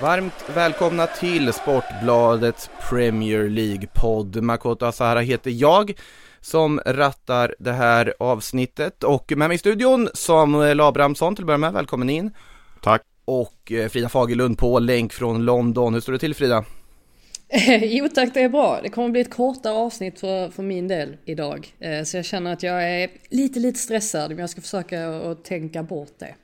Varmt välkomna till Sportbladets Premier League-podd. Makoto Asahara heter jag som rattar det här avsnittet och med mig i studion Samuel Abrahamsson till att börja med, välkommen in. Tack. Och eh, Frida Fagerlund på länk från London. Hur står det till Frida? jo tack, det är bra. Det kommer bli ett kortare avsnitt för, för min del idag. Eh, så jag känner att jag är lite, lite stressad, men jag ska försöka att tänka bort det.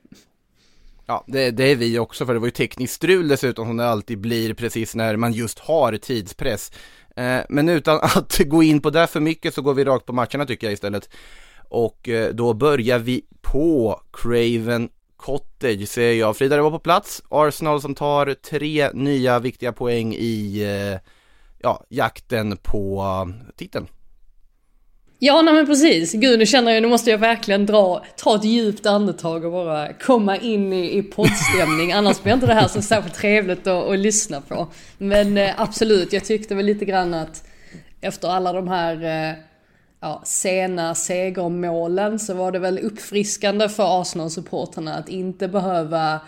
Ja, det, det, är vi också, för det var ju tekniskt strul dessutom som det alltid blir precis när man just har tidspress. Eh, men utan att gå in på det för mycket så går vi rakt på matcherna tycker jag istället. Och eh, då börjar vi på Craven Cottage ser jag. Frida, det var på plats. Arsenal som tar tre nya viktiga poäng i eh, ja, jakten på titeln. Ja, nej men precis. Gud, nu känner jag, nu måste jag verkligen dra, ta ett djupt andetag och bara komma in i, i poddstämning. Annars blir inte det här så särskilt trevligt att, att lyssna på. Men eh, absolut, jag tyckte väl lite grann att efter alla de här eh, ja, sena segermålen så var det väl uppfriskande för Arsenal-supporterna att inte behöva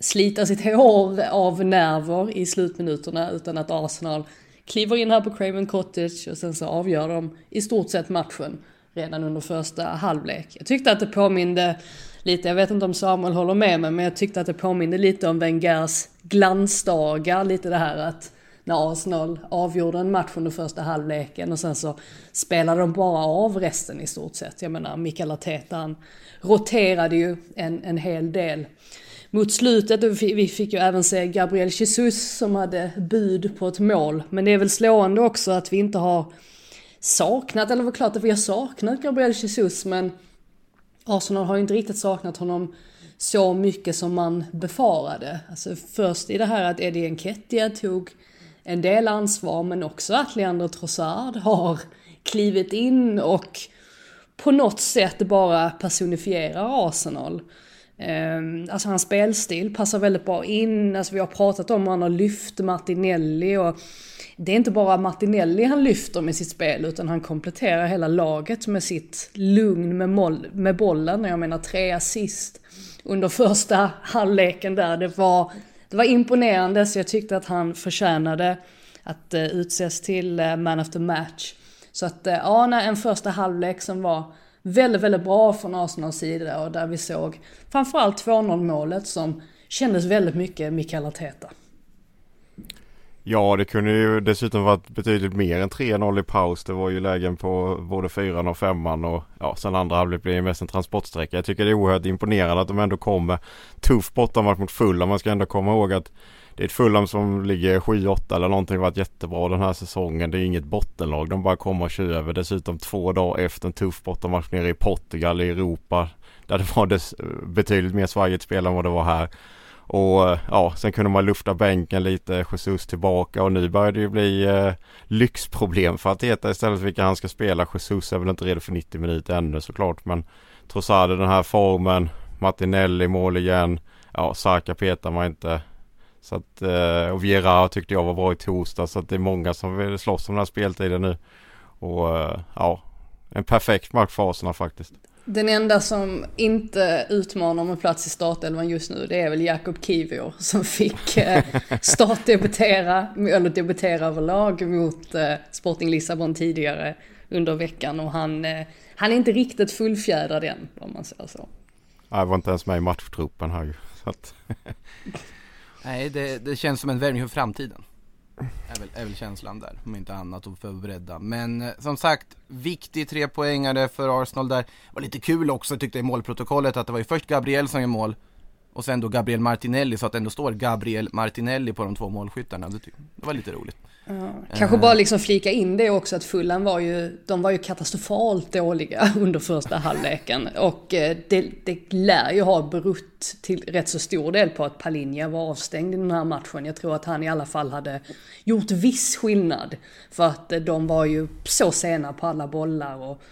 slita sitt hår av nerver i slutminuterna utan att Arsenal kliver in här på Craven Cottage och sen så avgör de i stort sett matchen redan under första halvlek. Jag tyckte att det påminde lite, jag vet inte om Samuel håller med mig, men jag tyckte att det påminde lite om Wengers glansdagar, lite det här att när Arsenal avgjorde en match under första halvleken och sen så spelade de bara av resten i stort sett. Jag menar, Mikael Arteta han roterade ju en, en hel del mot slutet. Vi fick ju även se Gabriel Jesus som hade bud på ett mål. Men det är väl slående också att vi inte har saknat, eller var klart att vi har saknat Gabriel Jesus men Arsenal har ju inte riktigt saknat honom så mycket som man befarade. Alltså först i det här att Eddie Nketiah tog en del ansvar men också att Leandro Trossard har klivit in och på något sätt bara personifierar Arsenal. Ehm, alltså hans spelstil passar väldigt bra in, alltså vi har pratat om hur han har lyft Martinelli och det är inte bara Martinelli han lyfter med sitt spel utan han kompletterar hela laget med sitt lugn med, moll, med bollen. Jag menar tre assist under första halvleken där. Det var, det var imponerande så jag tyckte att han förtjänade att eh, utses till eh, man of the match. Så att eh, ja, en första halvlek som var väldigt, väldigt bra från Arsenals sida och där vi såg framförallt 2-0 målet som kändes väldigt mycket Mikael Arteta. Ja, det kunde ju dessutom varit betydligt mer än 3-0 i paus. Det var ju lägen på både 4 och 5 och ja, sen andra halvlek blev det mest en transportsträcka. Jag tycker det är oerhört imponerande att de ändå kommer tuff bortamatch mot Fulham. Man ska ändå komma ihåg att det är ett Fulham som ligger 7-8 eller någonting varit jättebra den här säsongen. Det är inget bottenlag. De bara kommer och kör över. Dessutom två dagar efter en tuff bortamatch nere i Portugal i Europa. Där det var dess, betydligt mer svajigt spel än vad det var här. Och ja, sen kunde man lufta bänken lite, Jesus tillbaka och nu börjar det ju bli eh, lyxproblem för att heta istället vilka han ska spela. Jesus är väl inte redo för 90 minuter ännu såklart men trots allt den här formen, Martinelli mål igen. Ja, Saka petar man inte. Så att, eh, och Viera tyckte jag var bra i torsdag så att det är många som vill slåss om den här speltiden nu. Och eh, ja, en perfekt match för Arsenal faktiskt. Den enda som inte utmanar med plats i startelvan just nu det är väl Jakob Kivior som fick eh, startdebutera, eller debutera överlag mot Sporting Lissabon tidigare under veckan och han, han är inte riktigt fullfjädrad än om man säger så. Jag var inte ens med i matchtruppen här ju. Nej, det, det känns som en värvning för framtiden. Är väl, är väl känslan där, om inte annat att förberedda. Men eh, som sagt, viktig trepoängare för Arsenal där. Det var lite kul också tyckte jag i målprotokollet att det var ju först Gabriel som gjorde mål och sen då Gabriel Martinelli så att det ändå står Gabriel Martinelli på de två målskyttarna. Det, det var lite roligt. Ja, kanske bara liksom flika in det också att Fulham var ju, de var ju katastrofalt dåliga under första halvleken. Och eh, det, det lär ju ha berott till rätt så stor del på att Palinja var avstängd i den här matchen. Jag tror att han i alla fall hade gjort viss skillnad. För att eh, de var ju så sena på alla bollar och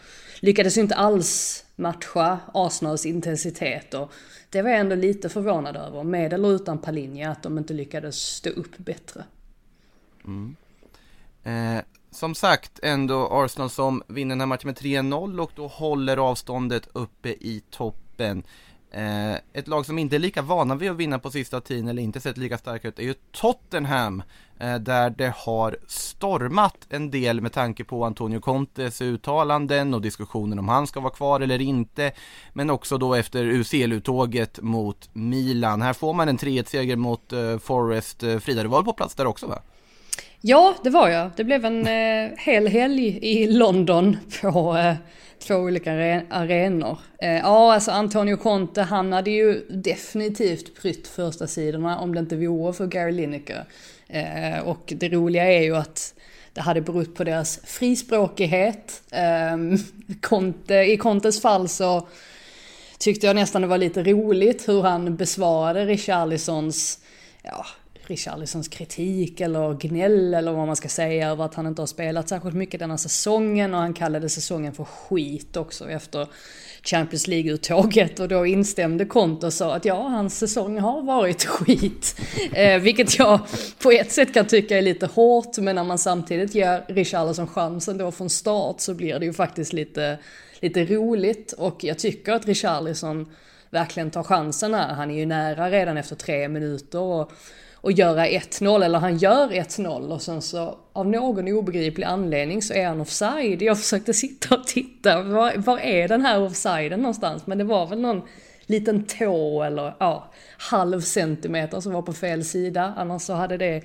lyckades inte alls matcha Arsenals intensitet. Och det var jag ändå lite förvånad över, med eller utan Palinja, att de inte lyckades stå upp bättre. Mm. Eh, som sagt, ändå Arsenal som vinner den här matchen med 3-0 och då håller avståndet uppe i toppen. Eh, ett lag som inte är lika vana vid att vinna på sista tiden eller inte sett lika starka ut är ju Tottenham. Eh, där det har stormat en del med tanke på Antonio Contes uttalanden och diskussionen om han ska vara kvar eller inte. Men också då efter UCL-uttåget mot Milan. Här får man en 3-1-seger mot Forrest. Forest. Eh, Frida, du var på plats där också va? Ja, det var jag. Det blev en eh, hel helg i London på eh, två olika arenor. Eh, ja, alltså Antonio Conte, han hade ju definitivt prytt första sidorna om det inte vore för Gary Lineker. Eh, och det roliga är ju att det hade berott på deras frispråkighet. Ehm, I Contes fall så tyckte jag nästan det var lite roligt hur han besvarade Richarlisons ja, Richarlisons kritik eller gnäll eller vad man ska säga över att han inte har spelat särskilt mycket denna säsongen och han kallade säsongen för skit också efter Champions League-uttåget och då instämde Conte och sa att ja, hans säsong har varit skit. Eh, vilket jag på ett sätt kan tycka är lite hårt, men när man samtidigt ger Richarlison chansen då från start så blir det ju faktiskt lite, lite roligt och jag tycker att Richarlison verkligen tar chansen här. Han är ju nära redan efter tre minuter och och göra 1-0, eller han gör 1-0 och sen så av någon obegriplig anledning så är han offside. Jag försökte sitta och titta, var, var är den här offsiden någonstans? Men det var väl någon liten tå eller ja, halv centimeter som var på fel sida. Annars så hade det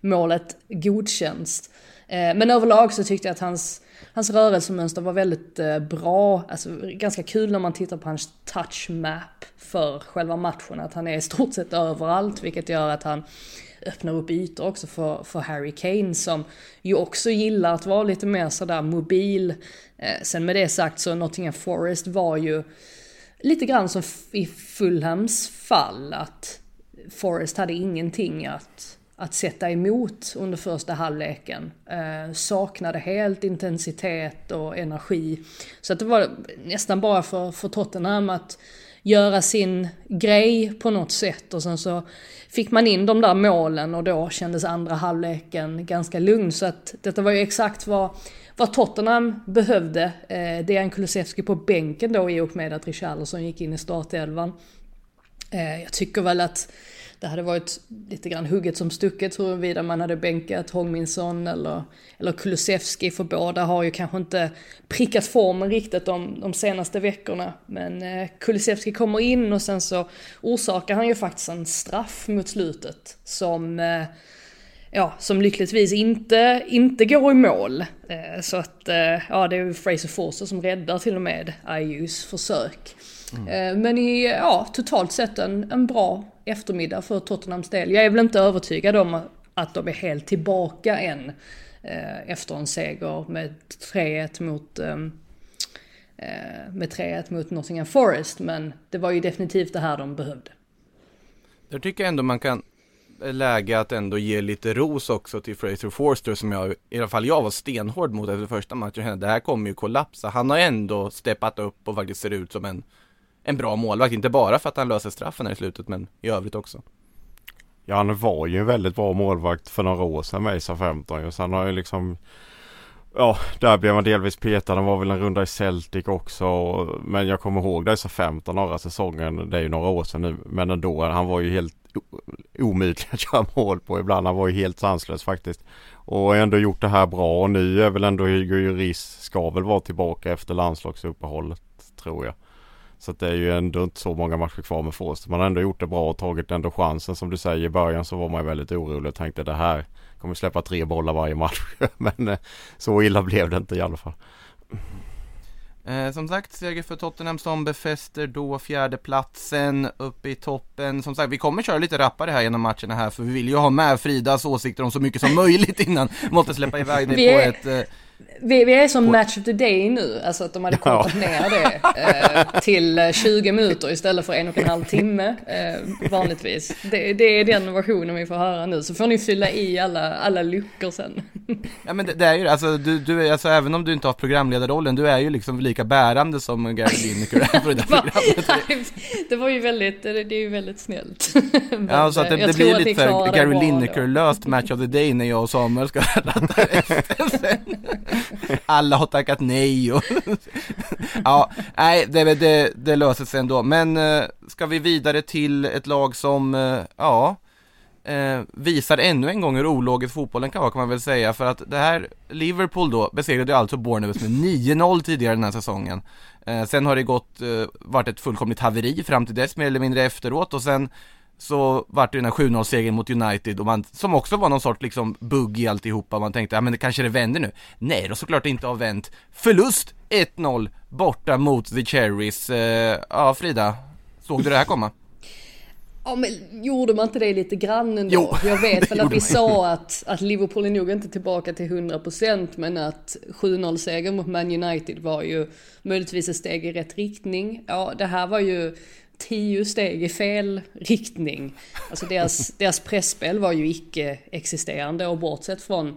målet godkänts. Eh, men överlag så tyckte jag att hans, hans rörelsemönster var väldigt eh, bra. Alltså ganska kul när man tittar på hans touchmap för själva matchen. Att han är i stort sett överallt, vilket gör att han öppnar upp ytor också för, för Harry Kane som ju också gillar att vara lite mer sådär mobil. Eh, sen med det sagt så Nottingham Forest var ju lite grann som i Fulhams fall att Forest hade ingenting att, att sätta emot under första halvleken. Eh, saknade helt intensitet och energi. Så att det var nästan bara för, för Tottenham att göra sin grej på något sätt och sen så fick man in de där målen och då kändes andra halvleken ganska lugn. Så att detta var ju exakt vad, vad Tottenham behövde. Eh, Dejan Kulusevski på bänken då i och med att Richarlison gick in i startelvan. Eh, jag tycker väl att det hade varit lite grann hugget som stucket huruvida man hade bänkat Hongminsson eller, eller Kulusevski för båda har ju kanske inte prickat formen riktigt de, de senaste veckorna. Men eh, Kulusevski kommer in och sen så orsakar han ju faktiskt en straff mot slutet som eh, ja, som lyckligtvis inte, inte går i mål. Eh, så att, eh, ja det är ju Fraser Forster som räddar till och med IUs försök. Mm. Men i, ja, totalt sett en, en bra eftermiddag för Tottenhams del. Jag är väl inte övertygad om att de är helt tillbaka än. Eh, efter en seger med 3-1 mot ehm, eh, med 3-1 mot Nottingham Forest, men det var ju definitivt det här de behövde. Där tycker jag ändå man kan läge att ändå ge lite ros också till Fraser Forster som jag, i alla fall jag var stenhård mot efter första matchen. Det här kommer ju kollapsa. Han har ändå steppat upp och faktiskt ser ut som en en bra målvakt. Inte bara för att han löser straffen här i slutet men i övrigt också. Ja han var ju en väldigt bra målvakt för några år sedan med ISA 15 och sen har ju liksom Ja, där blev man delvis petad. Han var väl en runda i Celtic också. Men jag kommer ihåg dessa 15 norra säsongen. Det är ju några år sedan nu. Men ändå, han var ju helt omöjlig att göra mål på ibland. Han var ju helt sanslös faktiskt. Och ändå gjort det här bra. Och nu är väl ändå Hugo Juris ska väl vara tillbaka efter landslagsuppehållet tror jag. Så det är ju ändå inte så många matcher kvar med Forster. Man har ändå gjort det bra och tagit ändå chansen som du säger. I början så var man väldigt orolig och tänkte det här kommer släppa tre bollar varje match. Men eh, så illa blev det inte i alla fall. Eh, som sagt, seger för Tottenham som befäster då fjärdeplatsen uppe i toppen. Som sagt, vi kommer köra lite rappare här genom matcherna här för vi vill ju ha med Fridas åsikter om så mycket som möjligt innan. Måste släppa iväg det på ett... Eh, Vi, vi är som match of the day nu, alltså att de hade kortat ner det eh, till eh, 20 minuter istället för en och en halv timme eh, vanligtvis. Det, det är den versionen vi får höra nu, så får ni fylla i alla, alla luckor sen. ja men det, det är ju alltså, du, du alltså även om du inte har programledarrollen, du är ju liksom lika bärande som Gary Lineker är på det där programmet. det var ju väldigt, det, det är ju väldigt snällt. Men, Ja, så att det, eh, det blir lite det Gary. Lineker-löst match of the day när jag och Samuel ska ratta efter sen. Alla har tackat nej och Ja, nej, det, det, det löser sig ändå. Men eh, ska vi vidare till ett lag som, eh, ja, eh, visar ännu en gång hur ologisk fotbollen kan vara kan man väl säga. För att det här, Liverpool då, besegrade ju alltså Bournemouth med 9-0 tidigare den här säsongen. Eh, sen har det gått, eh, varit ett fullkomligt haveri fram till dess mer eller mindre efteråt och sen så vart det den här 7-0 segern mot United och man, som också var någon sorts liksom bugg i alltihopa. Man tänkte, ja men det kanske det vänder nu. Nej, då såklart inte har vänt. Förlust 1-0 borta mot The Cherries. Eh, ja, Frida, såg du det här komma? Ja men gjorde man inte det lite grann ändå? Jo, jag vet väl att vi man. sa att, att Liverpool är nog inte tillbaka till 100% men att 7-0 seger mot Man United var ju möjligtvis ett steg i rätt riktning. Ja det här var ju tio steg i fel riktning. Alltså deras, deras pressspel var ju icke-existerande och bortsett från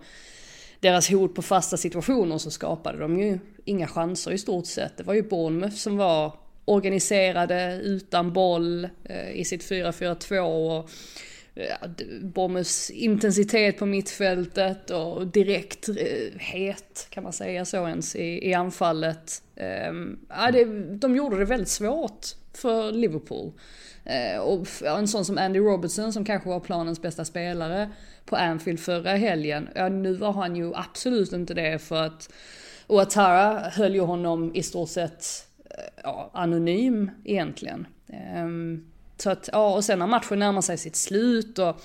deras hot på fasta situationer så skapade de ju inga chanser i stort sett. Det var ju Bournemouth som var organiserade utan boll eh, i sitt 4-4-2 och d- Bournemouths intensitet på mittfältet och direkt eh, het kan man säga så ens i, i anfallet. Ehm, ja, det, de gjorde det väldigt svårt för Liverpool. Eh, och en sån som Andy Robertson som kanske var planens bästa spelare på Anfield förra helgen. Ja, nu var han ju absolut inte det för att Ouattara höll ju honom i stort sett eh, ja, anonym egentligen. Ehm, så att, ja, och sen när matchen närmar sig sitt slut och,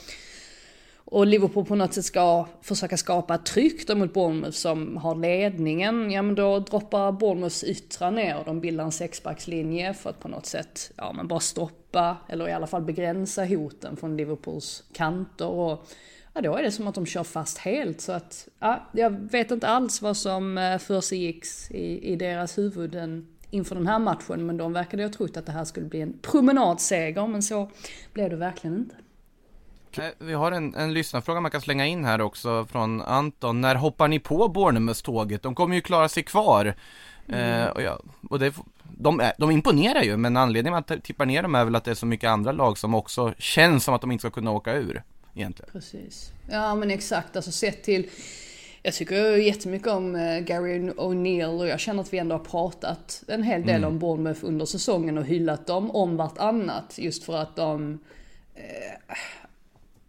och Liverpool på något sätt ska försöka skapa ett tryck då mot Bournemouth som har ledningen, ja men då droppar Bournemouths yttra ner och de bildar en sexbackslinje för att på något sätt, ja men bara stoppa, eller i alla fall begränsa hoten från Liverpools kanter. Och ja då är det som att de kör fast helt. Så att, ja, jag vet inte alls vad som eh, försiggicks i, i deras huvuden inför den här matchen men de verkade ju ha trott att det här skulle bli en promenadseger men så blev det verkligen inte. Eh, Vi har en, en lyssnarfråga man kan slänga in här också från Anton. När hoppar ni på Bournemouth-tåget? De kommer ju klara sig kvar. Eh, och ja, och det, de, är, de imponerar ju, men anledningen till att jag tippar ner dem är väl att det är så mycket andra lag som också känns som att de inte ska kunna åka ur. Egentligen. Precis. Ja men exakt, alltså sett till jag tycker jättemycket om eh, Gary O'Neill och jag känner att vi ändå har pratat en hel del om Bournemouth under säsongen och hyllat dem om vartannat. Just för att de... Eh,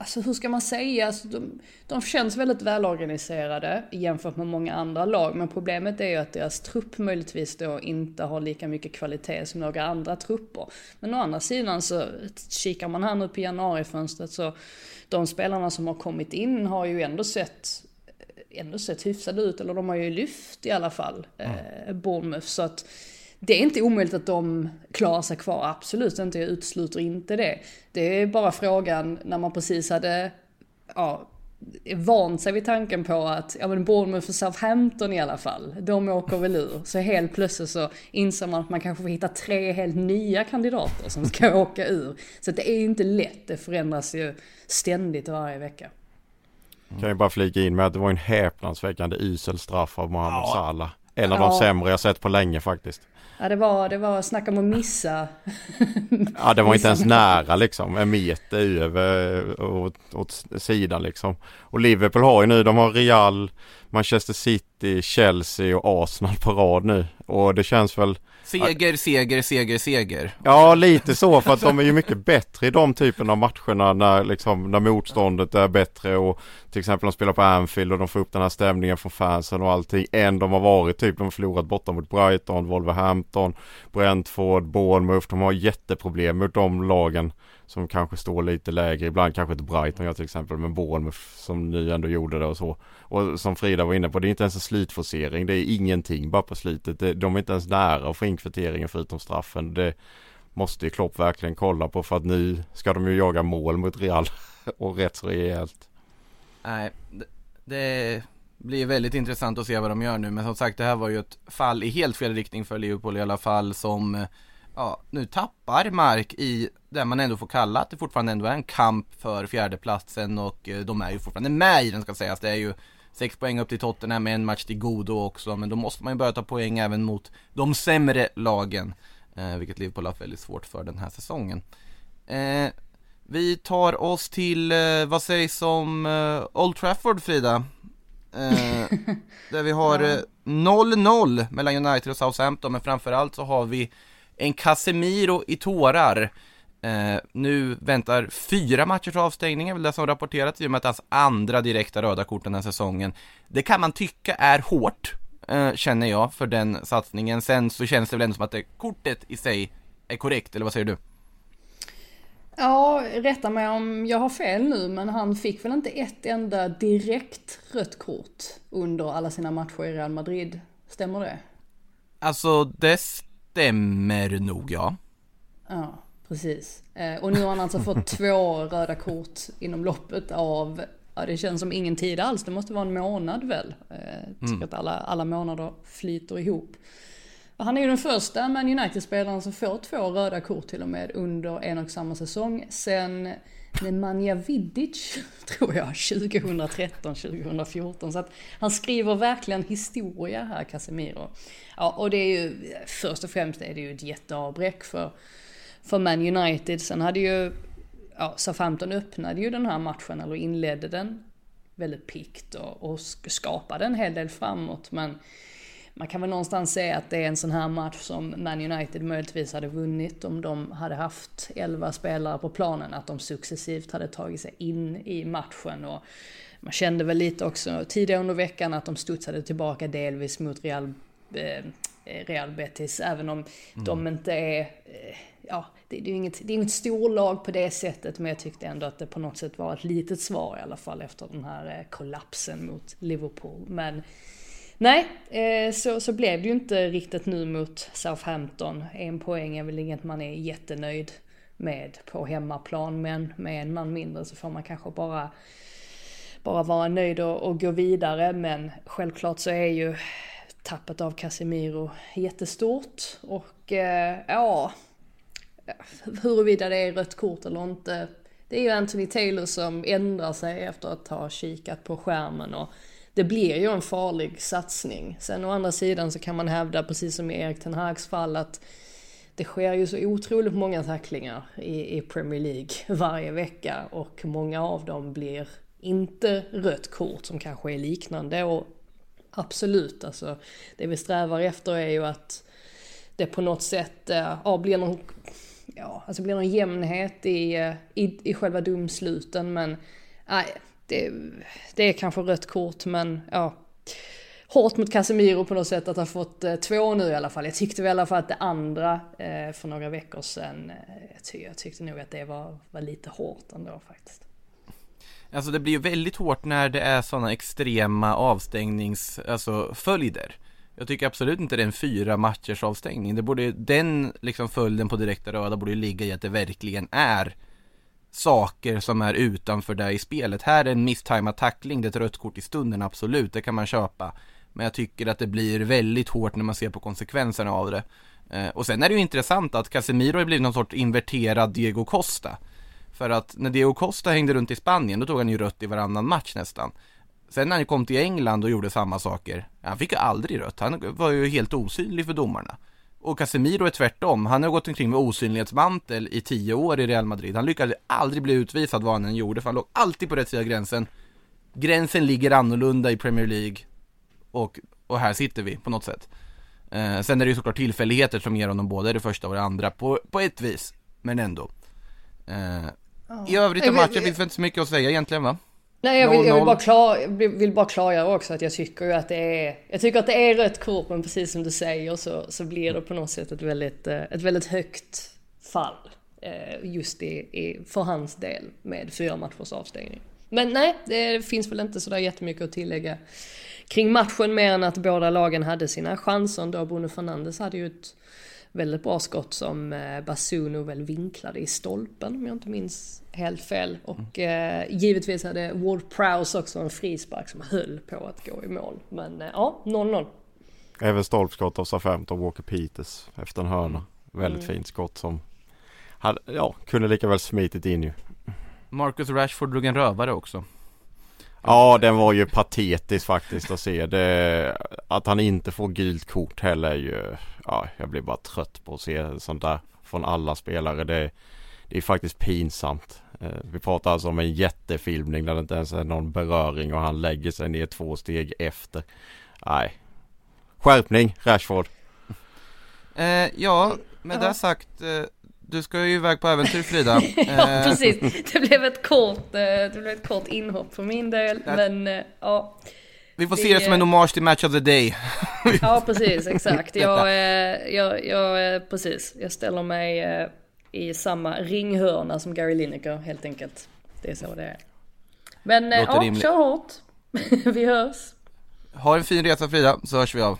alltså hur ska man säga? Alltså, de, de känns väldigt välorganiserade jämfört med många andra lag. Men problemet är ju att deras trupp möjligtvis då inte har lika mycket kvalitet som några andra trupper. Men å andra sidan så kikar man här nu på januarifönstret så de spelarna som har kommit in har ju ändå sett ändå sett hyfsade ut, eller de har ju lyft i alla fall, eh, Bournemouth. Så att det är inte omöjligt att de klarar sig kvar, absolut inte, jag utesluter inte det. Det är bara frågan när man precis hade, ja, vant sig vid tanken på att, ja men Bournemouth för Southampton i alla fall, de åker väl ur. Så helt plötsligt så inser man att man kanske får hitta tre helt nya kandidater som ska åka ur. Så det är ju inte lätt, det förändras ju ständigt varje vecka. Kan ju bara flika in med att det var en häpnadsväckande usel straff av Mohamed Salah. En av Ja. de sämre jag sett på länge faktiskt. Ja det var, det var snacka om att missa. Ja det var inte ens nära liksom. En meter över åt, åt sidan liksom. Och Liverpool har ju nu, de har Real, Manchester City, Chelsea och Arsenal på rad nu. Och det känns väl Seger, seger, seger, seger. Ja lite så för att de är ju mycket bättre i de typen av matcherna när, liksom, när motståndet är bättre och till exempel de spelar på Anfield och de får upp den här stämningen från fansen och allting än de har varit typ. De har förlorat borta mot Brighton, Wolverhampton, Brentford, Bournemouth. De har jätteproblem mot de lagen som kanske står lite lägre. Ibland kanske inte Brighton gör till exempel men Bournemouth som ni ändå gjorde det och så. Och som Frida var inne på, det är inte ens en slutforcering. Det är ingenting bara på slutet. Det, de är inte ens nära att få in kvitteringen förutom straffen. Det måste ju Klopp verkligen kolla på för att nu ska de ju jaga mål mot Real och rätt så rejält. Nej, det, det blir väldigt intressant att se vad de gör nu. Men som sagt, det här var ju ett fall i helt fel riktning för Liverpool i alla fall som eh, ja, nu tappar mark i det man ändå får kalla att det fortfarande ändå är en kamp för fjärdeplatsen och eh, de är ju fortfarande med i den ska sägas. Det är ju sex poäng upp till Tottenham med en match till godo också, men då måste man ju börja ta poäng även mot de sämre lagen, eh, vilket Liverpool har haft väldigt svårt för den här säsongen. Eh, vi tar oss till, eh, vad sägs om eh, Old Trafford Frida? Eh, där vi har 0-0 mellan United och Southampton, men framförallt så har vi en Casemiro i tårar. Eh, nu väntar fyra matcher till avstängning, är väl det som rapporterats i och med att hans andra direkta röda kort den här säsongen. Det kan man tycka är hårt, eh, känner jag, för den satsningen. Sen så känns det väl ändå som att det, kortet i sig är korrekt, eller vad säger du? Ja, rätta mig om jag har fel nu, men han fick väl inte ett enda direkt rött kort under alla sina matcher i Real Madrid? Stämmer det? Alltså, det stämmer nog, ja. Ja, precis. Eh, och nu har han alltså fått två röda kort inom loppet av, ja det känns som ingen tid alls, det måste vara en månad väl? Jag tycker mm. att alla, alla månader flyter ihop. Han är ju den första Man United-spelaren som får två röda kort till och med under en och samma säsong. Sen Nemanja Vidic, tror jag, 2013-2014. Så att han skriver verkligen historia här, Casemiro. Ja, och det är ju, först och främst är det ju ett jätteavbräck för, för Man United. Sen hade ju, ja, Southampton öppnade ju den här matchen, eller inledde den väldigt pikt och, och skapade en hel del framåt. Men man kan väl någonstans säga att det är en sån här match som Man United möjligtvis hade vunnit om de hade haft 11 spelare på planen, att de successivt hade tagit sig in i matchen. Och man kände väl lite också tidigare under veckan att de studsade tillbaka delvis mot Real, eh, Real Betis, även om mm. de inte är eh, ja, det, det, är inget, det är inget storlag på det sättet, men jag tyckte ändå att det på något sätt var ett litet svar i alla fall efter den här eh, kollapsen mot Liverpool. Men Nej, eh, så, så blev det ju inte riktigt nu mot Southampton. En poäng är väl inget man är jättenöjd med på hemmaplan, men med en man mindre så får man kanske bara, bara vara nöjd och, och gå vidare. Men självklart så är ju tappet av Casemiro jättestort och eh, ja, huruvida det är rött kort eller inte. Det är ju Anthony Taylor som ändrar sig efter att ha kikat på skärmen och det blir ju en farlig satsning. Sen å andra sidan så kan man hävda, precis som i Erik Ten Hags fall, att det sker ju så otroligt många tacklingar i, i Premier League varje vecka och många av dem blir inte rött kort som kanske är liknande och absolut alltså det vi strävar efter är ju att det på något sätt eh, ja, blir någon ja, alltså blir någon jämnhet i, eh, i, i själva domsluten men nej, det, det är kanske rött kort men ja. Hårt mot Casemiro på något sätt att ha fått eh, två nu i alla fall. Jag tyckte väl i alla fall att det andra eh, för några veckor sedan, eh, jag, tyckte, jag tyckte nog att det var, var lite hårt ändå faktiskt. Alltså det blir ju väldigt hårt när det är sådana extrema avstängnings, alltså följder. Jag tycker absolut inte det är en fyra matchers avstängning. Det borde, den liksom följden på direkta röda borde ju ligga i att det verkligen är saker som är utanför det i spelet. Här är en misstajmad tackling, det är ett rött kort i stunden, absolut, det kan man köpa. Men jag tycker att det blir väldigt hårt när man ser på konsekvenserna av det. Eh, och sen är det ju intressant att Casemiro har blivit någon sorts inverterad Diego Costa. För att när Diego Costa hängde runt i Spanien, då tog han ju rött i varannan match nästan. Sen när han kom till England och gjorde samma saker, han fick ju aldrig rött, han var ju helt osynlig för domarna. Och Casemiro är tvärtom. Han har gått omkring med osynlighetsmantel i tio år i Real Madrid. Han lyckades aldrig bli utvisad vad han än gjorde, för han låg alltid på rätt sida gränsen. Gränsen ligger annorlunda i Premier League. Och, och här sitter vi på något sätt. Eh, sen är det ju såklart tillfälligheter som ger honom både det första och det andra på, på ett vis. Men ändå. Eh, I övrigt om matchen finns det inte så mycket att säga egentligen va? Nej jag vill, jag vill bara, klar, vill bara klargöra också att jag tycker ju att det är, jag tycker att det är rött kort men precis som du säger så, så blir det på något sätt ett väldigt, eh, ett väldigt högt fall. eh, just i, i, för hans del med fyra matchers avstängning. Men nej, det finns väl inte sådär jättemycket att tillägga kring matchen mer än att båda lagen hade sina chanser. Då Bruno Fernandes hade ju ett väldigt bra skott som eh, Basuno väl vinklade i stolpen om jag inte minns helt fel. Och eh, givetvis hade Ward Prowse också en frispark som höll på att gå i mål. Men eh, ja, 0-0. Även stolpskott av Southampton, Walker Peters efter en hörna. Väldigt Mm. fint skott som hade, ja, kunde lika väl smitit in ju. Marcus Rashford drog en rövare också. Ja, den var ju patetisk faktiskt att se. Det, att han inte får gult kort heller är ju, ja, jag blir bara trött på att se sånt där från alla spelare. Det, det är faktiskt pinsamt. Eh, Vi pratar alltså om en jättefilmning där det inte ens är någon beröring och han lägger sig ner två steg efter. Nej. Skärpning, Rashford. Eh, ja, med Ja. det sagt, eh, du ska ju iväg på äventyr Frida. Ja Eh, precis, det blev ett kort, det blev ett kort inhopp för min del. Ja. Men ja, Vi får Vi, se det som en hommage till Match of the Day. ja precis exakt. Jag, eh, jag, jag, eh, precis, jag ställer mig eh, i samma ringhörna som Gary Lineker helt enkelt. Det är så det är. Men Låter ja, rimligt. kör hårt. Vi hörs. Ha en fin resa Frida, så hörs vi av.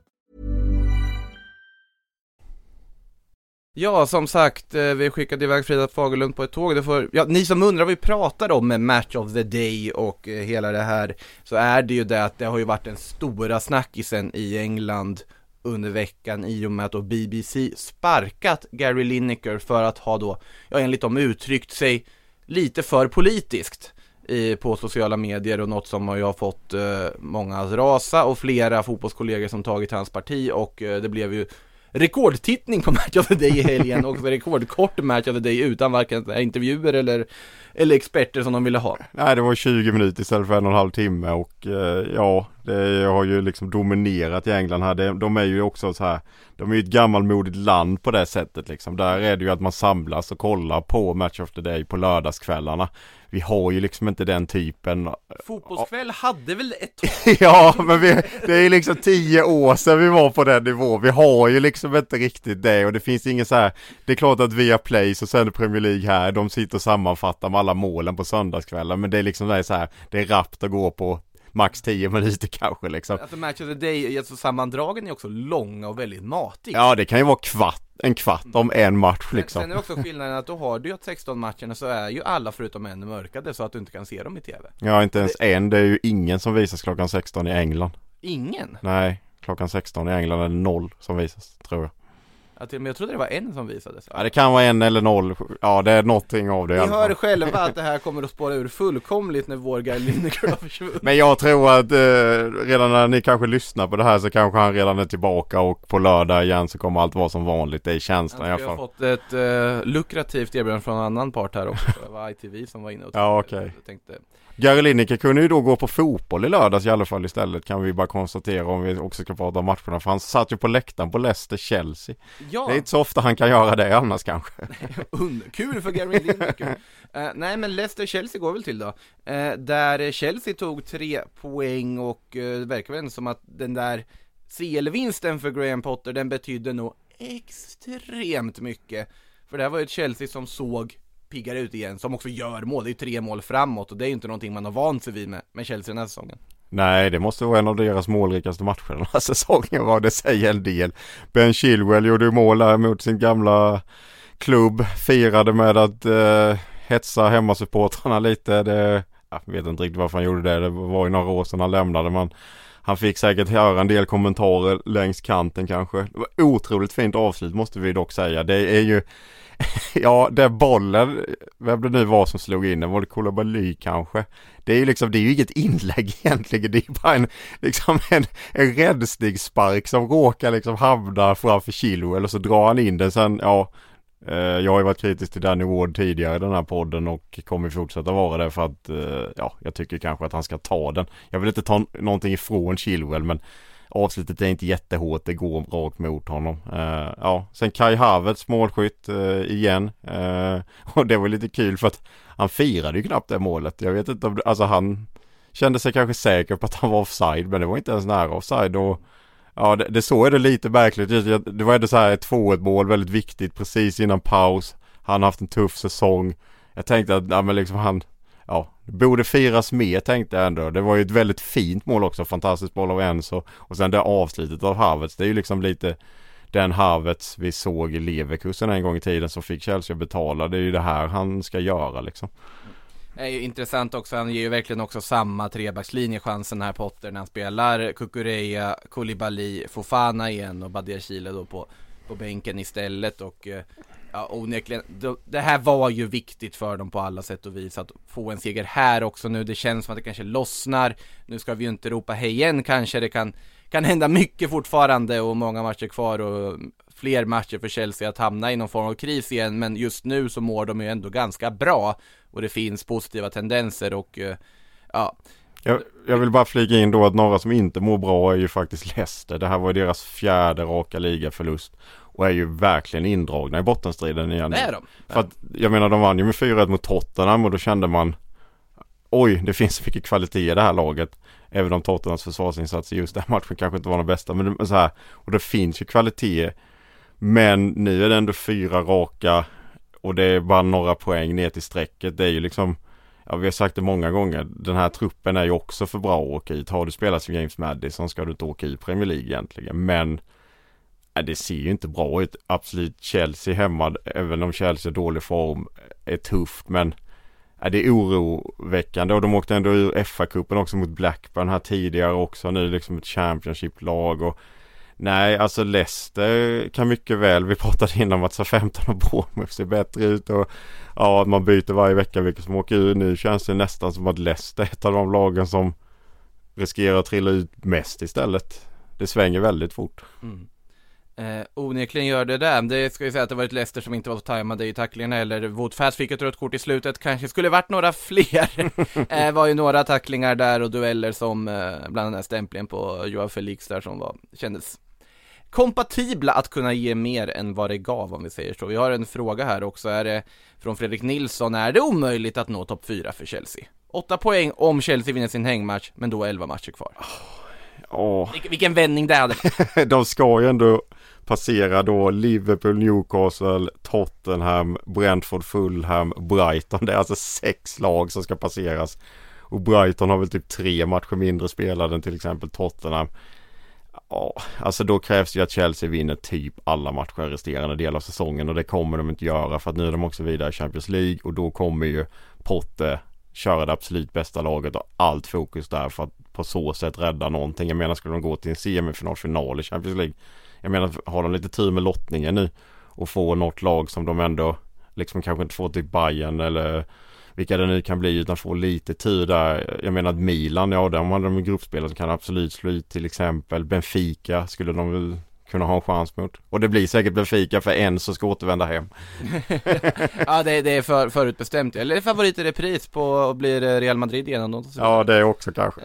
Ja, som sagt, eh, vi skickade iväg Frida Fagerlund på ett tåg. Det får, ja, ni som undrar vad vi pratar om med Match of the Day och eh, hela det här, så är det ju det att det har ju varit den stora snackisen i England under veckan i och med att då BBC sparkat Gary Lineker för att ha då, ja enligt dem uttryckt sig lite för politiskt i, på sociala medier och något som har fått eh, många att rasa och flera fotbollskollegor som tagit hans parti och eh, det blev ju rekordtittning på Match of the Day i helgen och rekordkort Match of the Day utan varken intervjuer eller, eller experter som de ville ha. Nej det var 20 minuter istället för en och en halv timme och eh, ja det har ju liksom dominerat i England här. De, de är ju också så här De är ju ett gammalmodigt land på det sättet liksom. Där är det ju att man samlas och kollar på Match of the Day på lördagskvällarna. Vi har ju liksom inte den typen Fotbollskväll hade väl ett Ja men vi, det är liksom tio år sedan vi var på den nivån. Vi har ju liksom inte riktigt det och det finns ingen så här. Det är klart att via Play så sänder Premier League här. De sitter och sammanfattar med alla målen på söndagskvällen. Men det är liksom det är så här. Det är rappt att gå på max 10 minuter kanske liksom. Alltså Match of the Day, alltså sammandragen är också långa och väldigt matiga. Ja det kan ju vara kvart, en kvart om en match liksom. Sen är det också skillnaden att då har du ju att 16 matcherna så är ju alla förutom en mörkade så att du inte kan se dem i TV. Ja inte ens en. Det är ju ingen som visas klockan 16 i England. Ingen. Nej, klockan 16 i England är det noll som visas tror jag. Ja, och med jag trodde det var en som visades. Ja det kan vara en eller noll. Ja det är någonting av det i Ni alla fall. hör själva att det här kommer att spåra ur fullkomligt när vår Guy Lineker har försvunnit. Men jag tror att eh, redan när ni kanske lyssnar på det här så kanske han redan är tillbaka och på lördag igen så kommer allt vara som vanligt. Det är känslan i Jag alla har fall. fått ett uh, lukrativt erbjudande från en annan part här också. Det var ITV som var inne och Ja, okej. Jag tänkte, Gary Lineker kunde ju då gå på fotboll i lördags i alla fall istället kan vi bara konstatera om vi också ska prata om matcherna. För han satt ju på läktaren på Leicester-Chelsea. ja, Det är inte så ofta han kan göra det annars kanske. kul för Gary Lineker. Eh, nej men Leicester-Chelsea går väl till då. Eh, där Chelsea tog tre poäng och uh, det verkar väl som att den där CL-vinsten för Graham Potter, den betydde nog extremt mycket. För det här var ju ett Chelsea som såg piggare ut igen, som också gör mål. Det är ju tre mål framåt och det är ju inte någonting man har vant sig vid med, med Chelsea den här säsongen. Nej, det måste vara en av deras målrikaste matcher den här säsongen vad det säger en del. Ben Chilwell gjorde ju mål här mot sin gamla klubb, firade med att eh, hetsa hemmasupportrarna lite. Det, jag vet inte riktigt varför han gjorde det, det var ju några år sedan han lämnade men han fick säkert höra en del kommentarer längs kanten kanske. Det var otroligt fint avslut måste vi dock säga. Det är ju Ja, den bollen, vem det nu var som slog in den, var det Koulibaly kanske? Det är ju liksom, det är ju inget inlägg egentligen, det är ju bara en, liksom en, en räddningsspark som råkar liksom hamna framför Chilwell och så drar han in den sen, ja eh, jag har ju varit kritisk till Danny Ward tidigare i den här podden och kommer fortsätta vara det för att, eh, ja, jag tycker kanske att han ska ta den. Jag vill inte ta någonting ifrån Chilwell men avslutet är inte jättehårt, det går rakt mot honom. Uh, ja, sen Kai Havertz målskytt uh, igen. Uh, och det var lite kul för att han firade ju knappt det målet. Jag vet inte om, det, alltså han kände sig kanske säker på att han var offside, men det var inte ens nära offside. Och Ja, det, det såg det lite märkligt ut. Det var ändå så här ett 2-1 mål, väldigt viktigt precis innan paus. Han har haft en tuff säsong. Jag tänkte att, ja men liksom han, ja, det borde firas mer tänkte jag ändå. Det var ju ett väldigt fint mål också, fantastiskt boll av Enzo. Och sen det avslutet av Havertz, det är ju liksom lite den Havertz vi såg i Leverkusen en gång i tiden som fick Chelsea att betala. Det är ju det här han ska göra liksom. Det är ju intressant också, han ger ju verkligen också samma trebackslinje chansen här Potter när han spelar Kukureya, Koulibaly, Fofana igen och Badia Chile då på, på bänken istället och eh, ja, onekligen, det här var ju viktigt för dem på alla sätt och vis att få en seger här också nu. Det känns som att det kanske lossnar. Nu ska vi ju inte ropa hej igen kanske. Det kan, kan hända mycket fortfarande och många matcher kvar och fler matcher för Chelsea att hamna i någon form av kris igen. Men just nu så mår de ju ändå ganska bra och det finns positiva tendenser och eh, ja. Jag, jag, vill bara flika in då att några som inte mår bra är ju faktiskt Leicester. Det här var ju deras fjärde raka ligaförlust och är ju verkligen indragna i bottenstriden igen. Det är de. För att, jag menar de vann ju med 4-1 mot Tottenham och då kände man Oj, det finns så mycket kvalitet i det här laget. Även om Tottenhams försvarsinsats i just den matchen kanske inte var den bästa. Men så här, och det finns ju kvalitet. Men nu är det ändå fyra raka och det är bara några poäng ner till strecket. Det är ju liksom Ja vi har sagt det många gånger. Den här truppen är ju också för bra att åka ut. Har du spelat som James Madison ska du inte åka ut Premier League egentligen. Men det ser ju inte bra ut. Absolut Chelsea hemma, även om Chelsea är dålig form, är tufft men det är oroväckande och de åkte ändå ur FA-cupen också mot Blackburn här tidigare också nu liksom ett Championship-lag och Nej, alltså Leicester kan mycket väl, vi pratade innan om att så 15 och Bournemouth ser bättre ut och ja, man byter varje vecka vilka som åker ur. Nu känns det nästan som att Leicester är ett av de lagen som riskerar att trilla ut mest istället. Det svänger väldigt fort. Mm. Eh, onekligen gör det det. Det ska ju säga att det var ett Leicester som inte var tajmade i tacklingarna eller Wout Fast fick ett rött kort i slutet. Kanske skulle varit några fler. eh, var ju några tacklingar där och dueller som eh, bland annat stämplingen på Joao Felix där som var, kändes kompatibla att kunna ge mer än vad det gav om vi säger så. Vi har en fråga här också, är det från Fredrik Nilsson, är det omöjligt att nå topp 4 för Chelsea? 8 poäng om Chelsea vinner sin hängmatch, men då 11 matcher kvar. Oh. Vil vilken vändning det hade. De ska ju ändå passera då Liverpool, Newcastle, Tottenham, Brentford, Fulham, Brighton. Det är alltså sex lag som ska passeras. Och Brighton har väl typ tre matcher mindre spelade än till exempel Tottenham. Ja, alltså då krävs ju att Chelsea vinner typ alla matcher resterande del av säsongen och det kommer de inte göra för att nu är de också vidare i Champions League och då kommer ju Potte köra det absolut bästa laget och allt fokus där för att på så sätt rädda någonting. Jag menar skulle de gå till en semifinal final i Champions League jag menar, har de lite tur med lottningen nu och få något lag som de ändå liksom kanske inte får till Bayern eller vilka det nu kan bli utan få lite tur där. Jag menar att Milan, ja de hade de gruppspelare som kan absolut slå ut till exempel Benfica skulle de väl kunna ha en chans mot. Och det blir säkert Benfica för en som ska återvända hem. ja det, det är för, förutbestämt, eller är det favorit i repris på, blir Real Madrid igen? Ja det är också kanske.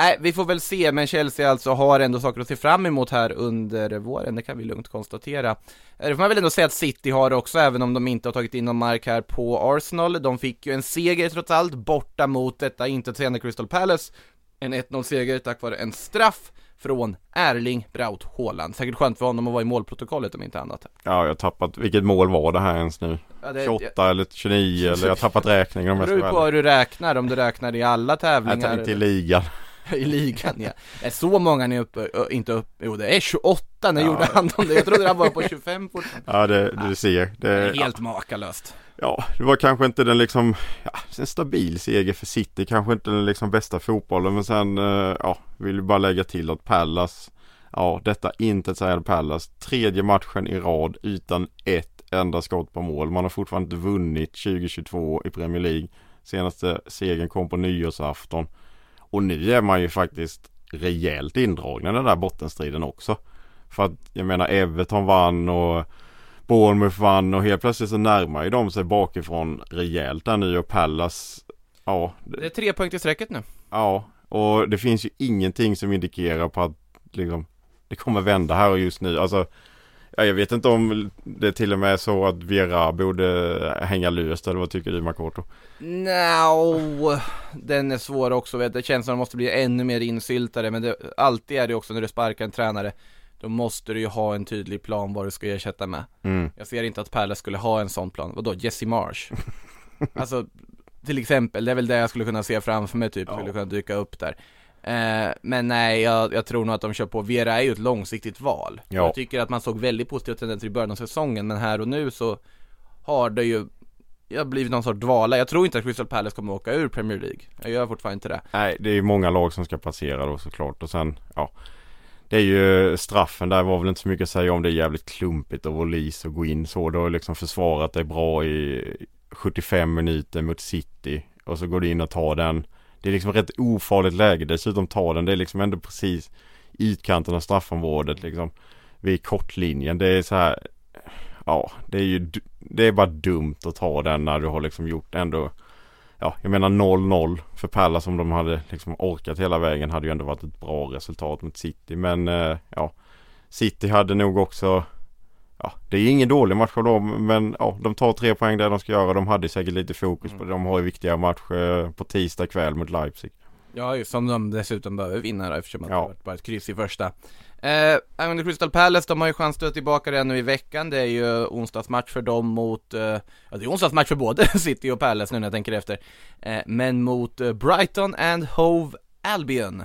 Nej, vi får väl se, men Chelsea alltså har ändå saker att se fram emot här under våren, det kan vi lugnt konstatera. Eh, det får man väl ändå säga att City har också, även om de inte har tagit in någon mark här på Arsenal. De fick ju en seger trots allt, borta mot detta inte intetsägande Crystal Palace. En 1-0-seger tack vare en straff från Erling Braut Haaland. Säkert skönt för honom att vara i målprotokollet om inte annat. Ja, jag har tappat, vilket mål var det här ens nu? Ja, det, 28 jag... eller 29 eller jag har tappat räkningen om jag ska Det beror på hur du räknar, om du räknar i alla tävlingar. Jag inte i ligan. i ligan ja. Så många ni är uppe, inte upp, jo det är 28, när ja. gjorde han dem det? Jag trodde han var på 25 fortfarande. Ja det, du ser. Det, det är helt ja. makalöst. Ja, det var kanske inte den liksom, ja, en stabil seger för City, kanske inte den liksom bästa fotbollen, men sen, eh, ja, vill ju bara lägga till att Pallas, ja, detta inte säger Pallas, tredje matchen i rad utan ett enda skott på mål. Man har fortfarande inte vunnit 2022 i Premier League. Senaste segern kom på nyårsafton. Och nu är man ju faktiskt rejält indragna i den där bottenstriden också. För att jag menar Everton vann och Bournemouth vann och helt plötsligt så närmar ju de sig bakifrån rejält där nu och Pallas Ja Det är tre poäng till strecket nu Ja och det finns ju ingenting som indikerar på att liksom det kommer vända här och just nu. Alltså Ja, jag vet inte om det till och med är så att Vera borde hänga löst eller vad tycker du Makoto? No, den är svår också. vet Det känns som att de måste bli ännu mer insyltade. Men det, alltid är det också när du sparkar en tränare. Då måste du ju ha en tydlig plan vad du ska ersätta med. Mm. Jag ser inte att Palace skulle ha en sån plan. Vadå, Jesse Marsh? alltså, till exempel, det är väl det jag skulle kunna se framför mig typ, Ja. skulle kunna dyka upp där. Eh, men nej, jag, jag tror nog att de kör på. Vera är ju ett långsiktigt val. Ja. Jag tycker att man såg väldigt positiva tendenser i början av säsongen, men här och nu så har det ju jag blivit någon sorts dvala. Jag tror inte att Crystal Palace kommer åka ur Premier League. Jag gör fortfarande inte det. Nej, det är ju många lag som ska passera då såklart och sen, ja Det är ju straffen där var väl inte så mycket att säga om det är jävligt klumpigt av Olis att gå in så. Du har liksom försvarat dig bra i 75 minuter mot City och så går du in och tar den. Det är liksom rätt ofarligt läge dessutom tar den. Det är liksom ändå precis i utkanten av straffområdet liksom. Vid kortlinjen. Det är så här Ja, det är ju Det är bara dumt att ta den när du har liksom gjort ändå Ja, jag menar 0-0 för Pallas om de hade liksom orkat hela vägen hade ju ändå varit ett bra resultat mot City. Men eh, ja, City hade nog också Ja, det är ingen dålig match av dem men ja, de tar tre poäng där de ska göra. De hade säkert lite fokus på det. De har ju viktiga matcher på tisdag kväll mot Leipzig. Ja, just som de dessutom behöver vinna då, eftersom Ja. det varit bara ett kryss i första. Eh, angående Crystal Palace, de har ju chans att stöta tillbaka det nu i veckan. Det är ju onsdagsmatch för dem mot, eh, ja det är onsdagsmatch för både City och Palace nu när jag tänker efter. Eh, men mot eh, Brighton and Hove Albion.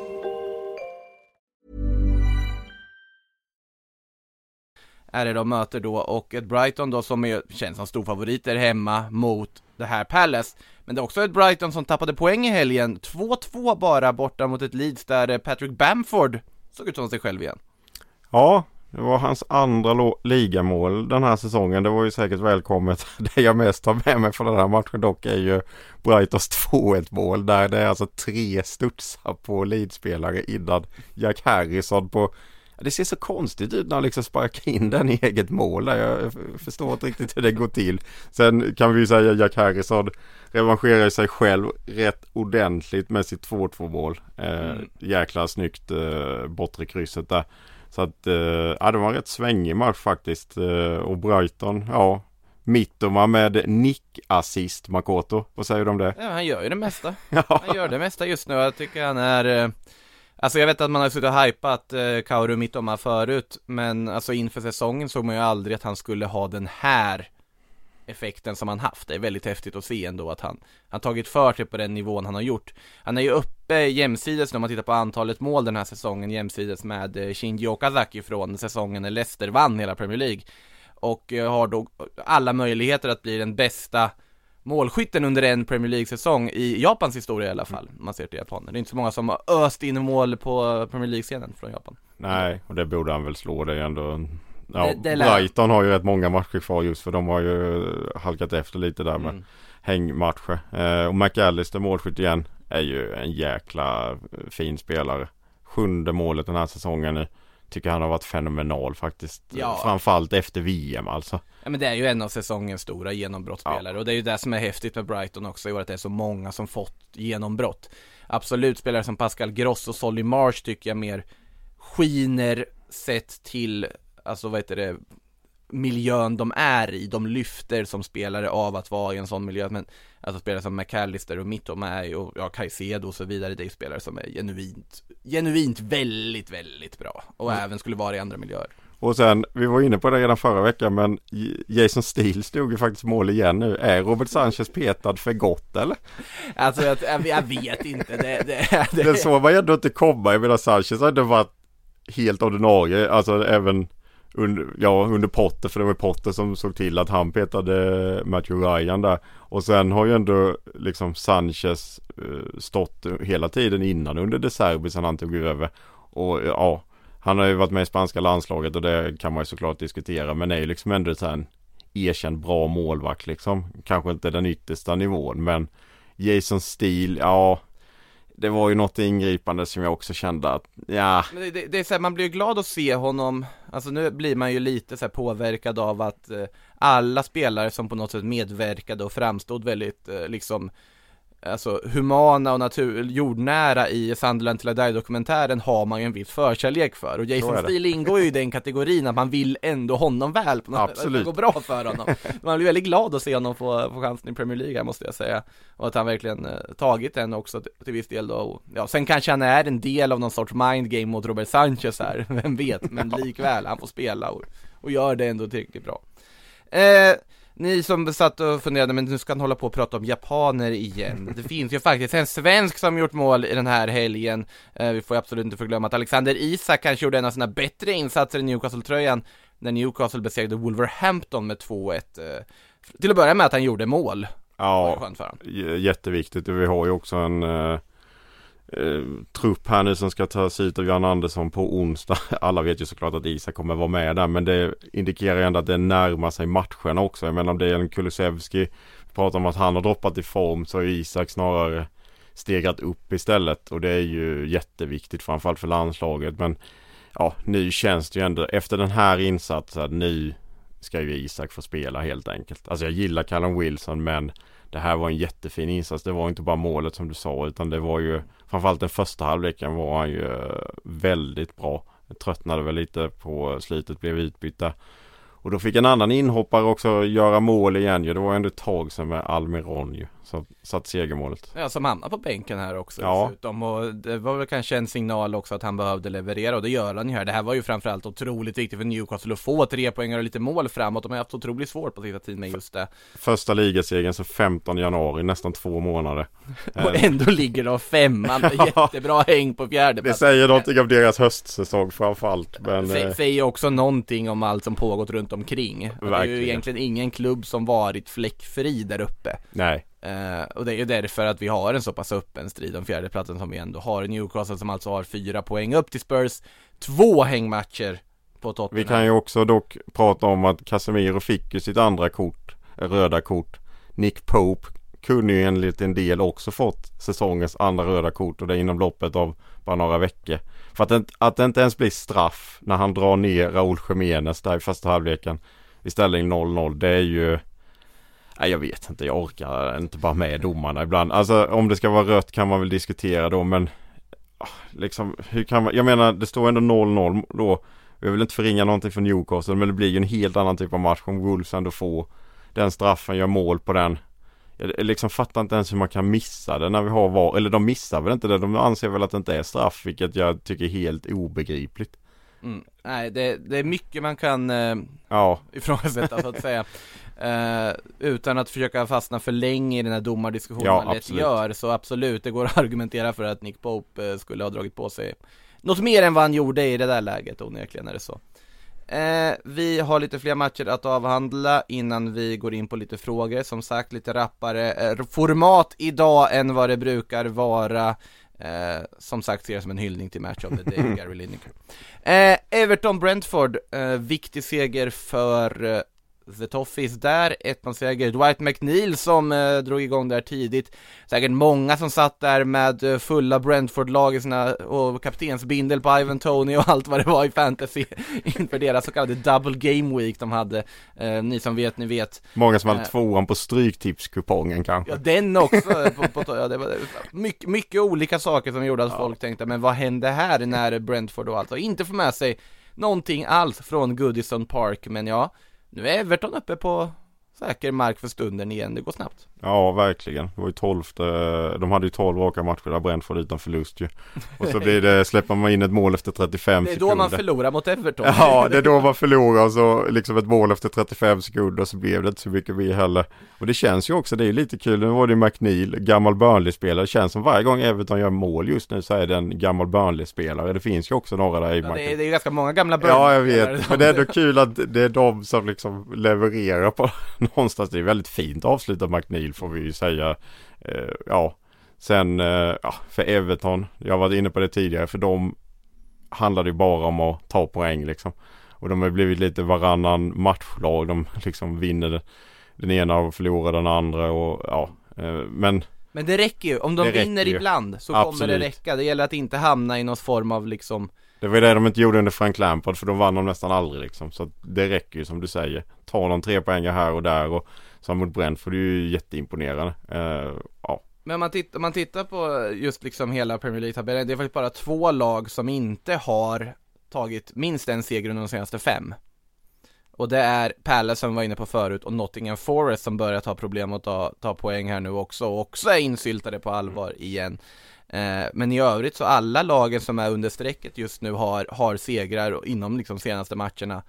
Är det de möter då och ett Brighton då som är, känns som storfavoriter hemma mot det här Palace. Men det är också ett Brighton som tappade poäng i helgen, 2-2 bara borta mot ett Leeds där Patrick Bamford såg ut som sig själv igen. Ja, det var hans andra ligamål den här säsongen. Det var ju säkert välkommet. Det jag mest har med mig från den här matchen dock är ju Brightons 2-1 mål där det är alltså tre studsar på Leeds-spelare innan Jack Harrison på det ser så konstigt ut när han liksom sparkar in den i eget mål. Jag förstår inte riktigt hur det går till. Sen kan vi ju säga Jack Harrison revanscherar sig själv rätt ordentligt med sitt 2-2 mål. Eh, Mm. Jäkla snyggt eh, bortre krysset där. Så att, eh, ja det var en rätt svängig match faktiskt. Eh, och Brighton, ja. Mittoma med nick-assist Makoto. Vad säger du om det? Ja, han gör ju det mesta. Han gör det mesta just nu, jag tycker han är eh, Alltså jag vet att man har suttit och hypat eh, Kaoru Mittoma förut Men alltså inför säsongen såg man ju aldrig att han skulle ha den här Effekten som han haft, det är väldigt häftigt att se ändå att han Han tagit för sig på den nivån han har gjort. Han är ju uppe jämsides nu om man tittar på antalet mål den här säsongen jämsides med eh, Shinji Okazaki från säsongen när Leicester vann hela Premier League. Och eh, har då alla möjligheter att bli den bästa målskytten under en Premier League-säsong i Japans historia i alla fall, om man ser till japaner. Det är inte så många som har öst in mål på Premier League-scenen från Japan. Nej, och det borde han väl slå. Det är ändå... Ja, Det- det Brighton har ju rätt många matcher kvar just för de har ju halkat efter lite där med Mm. hängmatcher. Eh, och McAllister målskytt igen är ju en jäkla fin spelare. Sjunde målet den här säsongen nu. Tycker han har varit fenomenal faktiskt. Ja. Framförallt efter VM alltså. Ja men det är ju en av säsongens stora genombrottsspelare och det är ju det som är häftigt med Brighton också i år att det är så många som fått genombrott. Absolut spelare som Pascal Gross och Solly Marsh tycker jag mer skiner sett till, alltså vad heter det, miljön de är i, de lyfter som spelare av att vara i en sån miljö men Alltså spelare som McAllister och Mittom är ju, och ja, Caicedo och så vidare, det är ju spelare som är genuint, genuint väldigt, väldigt bra och även skulle vara i andra miljöer. Och sen, vi var inne på det redan förra veckan men Jason Steele stod ju faktiskt mål igen nu. Är Robert Sanchez petad för gott eller? Alltså jag, jag, jag vet inte, det, det, det, Det såg man ju ändå inte komma. Jag menar Sanchez har ändå varit helt ordinarie. Alltså även under, ja, under Potter. För det var Potter som såg till att han petade Matthew Ryan där. Och sen har ju ändå liksom Sanchez eh, stått hela tiden innan under De Serbi sen han tog över. Och ja, han har ju varit med i spanska landslaget och det kan man ju såklart diskutera men är ju liksom ändå så en erkänd bra målvakt liksom. Kanske inte den yttersta nivån men Jason Steele, ja det var ju något ingripande som jag också kände att, ja. Men det, det, det är så här, man blir ju glad att se honom, alltså nu blir man ju lite så påverkad av att eh, alla spelare som på något sätt medverkade och framstod väldigt eh, liksom alltså humana och natur, jordnära i Sunderland till Die dokumentären har man ju en viss förkärlek för och Jason Steele ingår ju i den kategorin att man vill ändå honom väl på något Absolut. Det går bra för honom. Man blir väldigt glad att se honom få, få chansen i Premier League här måste jag säga. Och att han verkligen eh, tagit den också till, till viss del då. Ja, sen kanske han är en del av någon sorts mindgame mot Robert Sanchez här, vem vet, men likväl, han får spela och, och gör det ändå tillräckligt bra. Eh, ni som satt och funderade, men nu ska han hålla på och prata om japaner igen. Det finns ju faktiskt en svensk som gjort mål i den här helgen. Eh, vi får absolut inte förglömma att Alexander Isak kanske gjorde en av sina bättre insatser i Newcastle-tröjan när Newcastle besegrade Wolverhampton med 2-1. Eh, till att börja med att han gjorde mål. Ja, jätteviktigt. Vi har ju också en eh, eh, trupp här nu som ska tas ut av Jan Andersson på onsdag. Alla vet ju såklart att Isak kommer vara med där men det indikerar ju ändå att det närmar sig matcherna också. Jag menar om det är en Kulusevski pratar om att han har droppat i form så har Isak snarare stegrat upp istället och det är ju jätteviktigt framförallt för landslaget men ja nu känns det ju ändå efter den här insatsen nu ska ju Isak få spela helt enkelt. Alltså jag gillar Callum Wilson men det här var en jättefin insats. Det var inte bara målet som du sa utan det var ju framförallt den första halvleken var han ju eh, väldigt bra. Jag tröttnade väl lite på slutet, blev utbytta. Och då fick en annan inhoppare också göra mål igen ju. Det var ändå ett tag sedan med Almiron ju. Som satt segermålet. Ja, som hamnade på bänken här också ja. dessutom. Och det var väl kanske en signal också att han behövde leverera och det gör han ju här. Det här var ju framförallt otroligt viktigt för Newcastle att få tre poäng och lite mål framåt. De har haft otroligt svårt på sista tiden med just det. Första ligasegern så 15 januari, nästan två månader. och ändå ligger de femman. Jättebra häng på fjärde Det säger någonting om deras höstsäsong framförallt. Men... Det säger också någonting om allt som pågått runt omkring. Verkligen. Det är ju egentligen ingen klubb som varit fläckfri där uppe. Nej. Uh, och det är ju därför att vi har en så pass öppen strid om fjärdeplatsen som vi ändå har. Newcastle som alltså har fyra poäng upp till Spurs, två hängmatcher på Tottenham. Vi kan ju också dock prata om att Casemiro fick ju sitt andra kort, eh, röda kort. Nick Pope kunde ju enligt en del också fått säsongens andra röda kort och det inom loppet av bara några veckor. För att det, att det inte ens blir straff när han drar ner Raúl Jiménez där i första halvleken i ställning 0-0 det är ju Nej jag vet inte, jag orkar inte bara med domarna ibland. Alltså om det ska vara rött kan man väl diskutera då men ah, Liksom hur kan man, jag menar det står ändå 0-0 då. Jag vill inte förringa någonting för Newcastle men det blir ju en helt annan typ av match om Wolves ändå får den straffen, gör mål på den. Jag liksom fattar inte ens hur man kan missa det när vi har VAR, eller de missar väl inte det, de anser väl att det inte är straff vilket jag tycker är helt obegripligt. Mm. Nej, det, det, är mycket man kan eh, ja. ifrågasätta så att säga. Uh, utan att försöka fastna för länge i den här domardiskussionen ja, man lätt gör Så absolut, det går att argumentera för att Nick Pope uh, skulle ha dragit på sig Något mer än vad han gjorde i det där läget onekligen är det så uh, Vi har lite fler matcher att avhandla innan vi går in på lite frågor Som sagt lite rappare format idag än vad det brukar vara Eh, som sagt ser jag som en hyllning till Match of the Day, Gary Lineker. Eh, Everton-Brentford, eh, viktig seger för eh, The Toffees där, 1-0-seger. Dwight McNeil som eh, drog igång där tidigt. Säkert många som satt där med eh, fulla Brentford-lag i sina, och kaptensbindel på Ivan Tony och allt vad det var i fantasy inför deras så kallade double game week de hade. Eh, ni som vet, ni vet. Många som hade eh, tvåan på stryktipskupongen kanske. Ja, den också. på, på, ja, det var mycket, mycket olika saker som gjorde att ja. folk tänkte, men vad hände här när Brentford och allt, och inte får med sig någonting alls från Goodison Park, men ja, nu är Everton uppe på säker mark för stunden igen, det går snabbt. Ja, verkligen. Det var ju tolfte, de hade ju tolv raka matcher där Brentford utan förlust ju. Och så blir det, släpper man in ett mål efter 35 sekunder. Det är då man förlorar mot Everton. Ja, det är då man förlorar och så liksom ett mål efter 35 sekunder så blev det inte så mycket mer heller. Och det känns ju också, det är ju lite kul, nu var det McNeil, gammal Burnley-spelare. Det känns som varje gång Everton gör mål just nu så är det en gammal Burnley-spelare. Det finns ju också några där i ja, det, är, det är ganska många gamla Burnley Ja, jag vet. Men det är ändå kul att det är de som liksom levererar på någonstans. Det är väldigt fint avslut av McNeil får vi ju säga. Eh, ja, Sen eh, ja, för Everton, jag varit inne på det tidigare, för de handlar det bara om att ta poäng liksom. Och de har blivit lite varannan matchlag. De liksom vinner den ena och förlorar den andra och ja. Eh, men Men det räcker ju, om de vinner ju. ibland så kommer det Absolut. räcka. Det gäller att inte hamna i någon form av liksom det var ju det de inte gjorde under Frank Lampard för då vann de nästan aldrig liksom. Så det räcker ju som du säger. Ta någon tre poäng här och där och som mot Brentford det är ju jätteimponerande. Eh, ja. Men om man, tittar, om man tittar på just liksom hela Premier League-tabellen, det är faktiskt bara två lag som inte har tagit minst en seger under de senaste fem. Och det är Palace som vi var inne på förut och Nottingham Forest som börjar ta problem att ta, ta poäng här nu också och också är insyltade på allvar igen. Eh, men i övrigt så alla lagen som är under strecket just nu har, har segrar inom liksom senaste matcherna.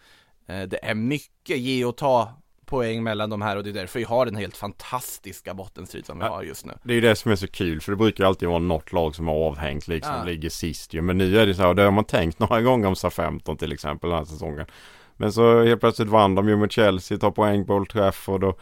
Eh, det är mycket ge och ta poäng mellan de här och det är därför vi har den helt fantastiska bottenstrid som vi har just nu. Det är ju det som är så kul för det brukar alltid vara något lag som har avhängt liksom, Ja. ligger sist ju. Men nu är det så här, och det har man tänkt några gånger om SA-15 till exempel den här säsongen. Men så helt plötsligt vann de ju mot Chelsea, tar poäng på Old Trafford och,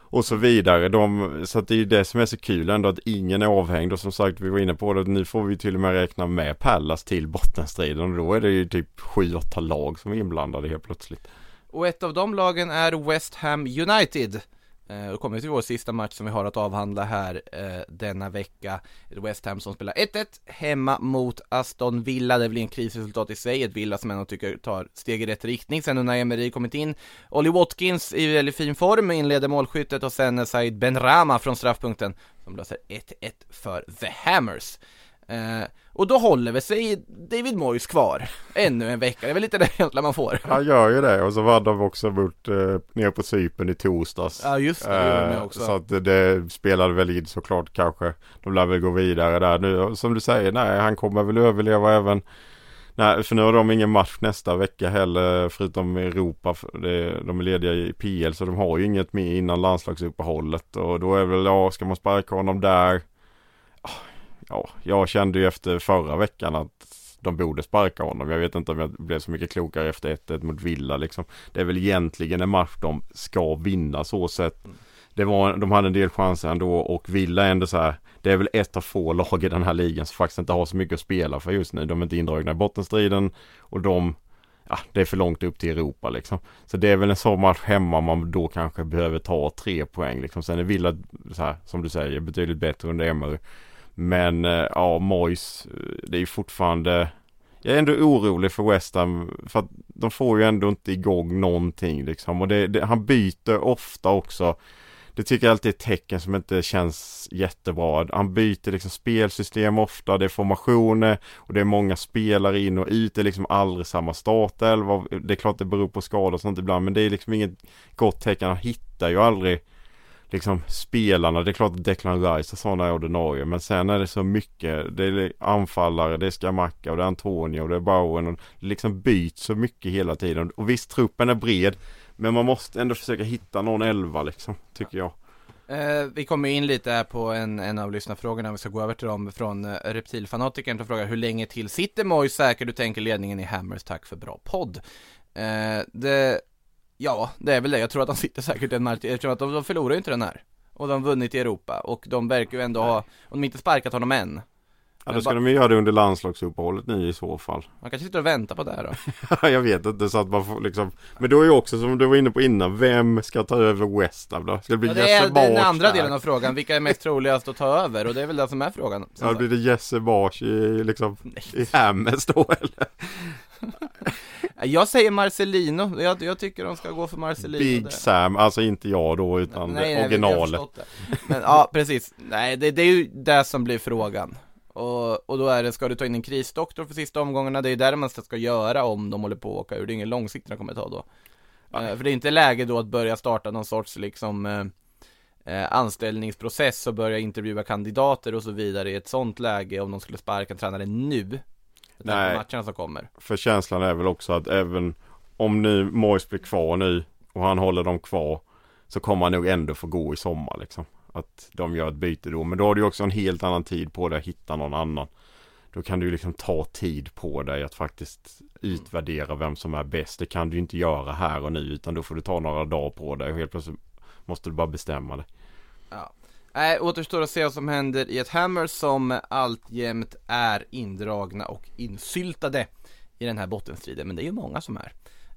och så vidare. De, så att det är ju det som är så kul ändå att ingen är avhängd och som sagt vi var inne på det, nu får vi till och med räkna med Pallas till bottenstriden och då är det ju typ 7-8 lag som är inblandade helt plötsligt. Och ett av de lagen är West Ham United. Eh, Då kommer vi till vår sista match som vi har att avhandla här eh, denna vecka. West Ham som spelar 1-1 hemma mot Aston Villa. Det blir en krisresultat i sig. Ett Villa som ändå tycker tar steg i rätt riktning. Sen nu när Emery kommit in. Ollie Watkins i väldigt fin form inleder målskyttet och sen Said Benrama från straffpunkten som löser 1-1 för The Hammers. Eh, och då håller vi sig David Moyes kvar ännu en vecka. Det är väl lite känslan man får. Han gör ju det och så vann de också mot eh, ner på Cypern i torsdags. Ja just det, det Eh, också. Så att det, det spelade väl in såklart kanske. De lär väl gå vidare där nu. Som du säger, nej han kommer väl överleva även. Nej, för nu har de ingen match nästa vecka heller förutom Europa. Det, de är lediga i PL så de har ju inget mer innan landslagsuppehållet. Och då är väl, ja ska man sparka honom där? Ja, jag kände ju efter förra veckan att de borde sparka honom. Jag vet inte om jag blev så mycket klokare efter 1-1 mot Villa liksom. Det är väl egentligen en match de ska vinna så sett. Det var, de hade en del chanser ändå och Villa är ändå så här. Det är väl ett av få lag i den här ligan som faktiskt inte har så mycket att spela för just nu. De är inte indragna i bottenstriden och de Ja, det är för långt upp till Europa liksom. Så det är väl en sån match hemma man då kanske behöver ta tre poäng liksom. Sen är Villa så här, som du säger, betydligt bättre under Emery. Men eh, ja, Moyes, eh, det är ju fortfarande Jag är ändå orolig för West Ham för att de får ju ändå inte igång någonting liksom och det, det, han byter ofta också Det tycker jag alltid är ett tecken som inte känns jättebra. Han byter liksom spelsystem ofta, det är formationer och det är många spelare in och ut. Det är liksom aldrig samma startelva. Det är klart det beror på skador och sånt ibland men det är liksom inget gott tecken. Han hittar ju aldrig liksom spelarna. Det är klart att Declan Rice och sådana är ordinarie. Men sen är det så mycket. Det är anfallare, det är Skamacka och det är Antonio och det är Bowen. Och det liksom byts så mycket hela tiden. Och visst, truppen är bred. Men man måste ändå försöka hitta någon elva liksom, tycker jag. Eh, vi kommer in lite här på en, en av lyssnarfrågorna, vi ska gå över till dem från eh, Reptilfanatikern som frågar hur länge till sitter Moise säker? Du tänker ledningen i Hammers, tack för bra podd. Eh, det, ja, det är väl det, jag tror att de sitter säkert en match, eftersom att de, de förlorar ju inte den här. Och de har vunnit i Europa, och de verkar ju ändå ha, om de inte sparkat honom än. Ja, då ska de ju göra det under landslagsuppehållet nu i så fall. Man kanske sitter och väntar på det här då. jag vet inte så att man får liksom Men då är ju också som du var inne på innan Vem ska ta över West Ham då? Ska det bli Ja, det Jesse är den Marsch andra där? delen av frågan, vilka är mest troligast att ta över? Och det är väl det som är frågan. Ja blir det Jesse Marsch i liksom I Hammers då eller? Jag säger Marcelino, jag, jag tycker de ska gå för Marcelino Big där. Sam, alltså inte jag då utan Nej, nej, originalet det. Men ja, precis. Nej, det, det är ju det som blir frågan. Och, och då är det, ska du ta in en krisdoktor för sista omgångarna? Det är ju där man ska göra om de håller på att åka ur. Det är ingen långsiktigt de kommer ta då. Eh, för det är inte läge då att börja starta någon sorts liksom eh, eh, anställningsprocess och börja intervjua kandidater och så vidare i ett sånt läge om de skulle sparka nu. Med tanke på Nej. matcherna som kommer. För känslan är väl också att även Om nu Moyes blir kvar nu Och han håller dem kvar Så kommer han nog ändå få gå i sommar liksom att de gör ett byte då. Men då har du också en helt annan tid på dig att hitta någon annan. Då kan du ju liksom ta tid på dig att faktiskt utvärdera vem som är bäst. Det kan du ju inte göra här och nu utan då får du ta några dagar på dig och helt plötsligt Måste du bara bestämma dig. Ja. Nej, återstår att se vad som händer i ett Hammer som alltjämt är indragna och insyltade i den här bottenstriden, men det är ju många som är.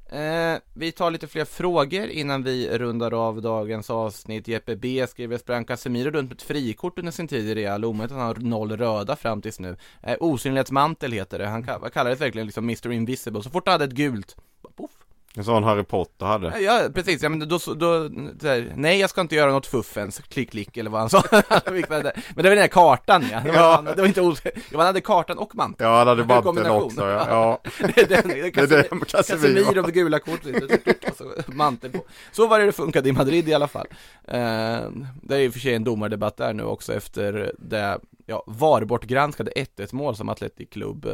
Eh, vi tar lite fler frågor innan vi rundar av dagens avsnitt. Jeppe B skriver, sprang Casemiro runt med ett frikort under sin tid i Real, omöjligt att han har noll röda fram tills nu. Eh, osynlighetsmantel heter det, han kallades verkligen liksom Mr Invisible, så fort han hade ett gult, poff, en sån Harry Potter hade. Ja precis, ja, men då, då, där, nej jag ska inte göra något fuff ens, klick klick eller vad han sa. Men det var den där kartan ja, det var, ja. det var inte os... han hade kartan och manteln. Ja han hade manteln också ja, ja. det är den, det är den Casemiro det gula kortet, alltså, mantel på. Så var det det funkade i Madrid i alla fall. Uh, Det är i och för sig en domardebatt där nu också efter det ja, VAR-bortgranskade 1-1 mål som Atletic Club eh,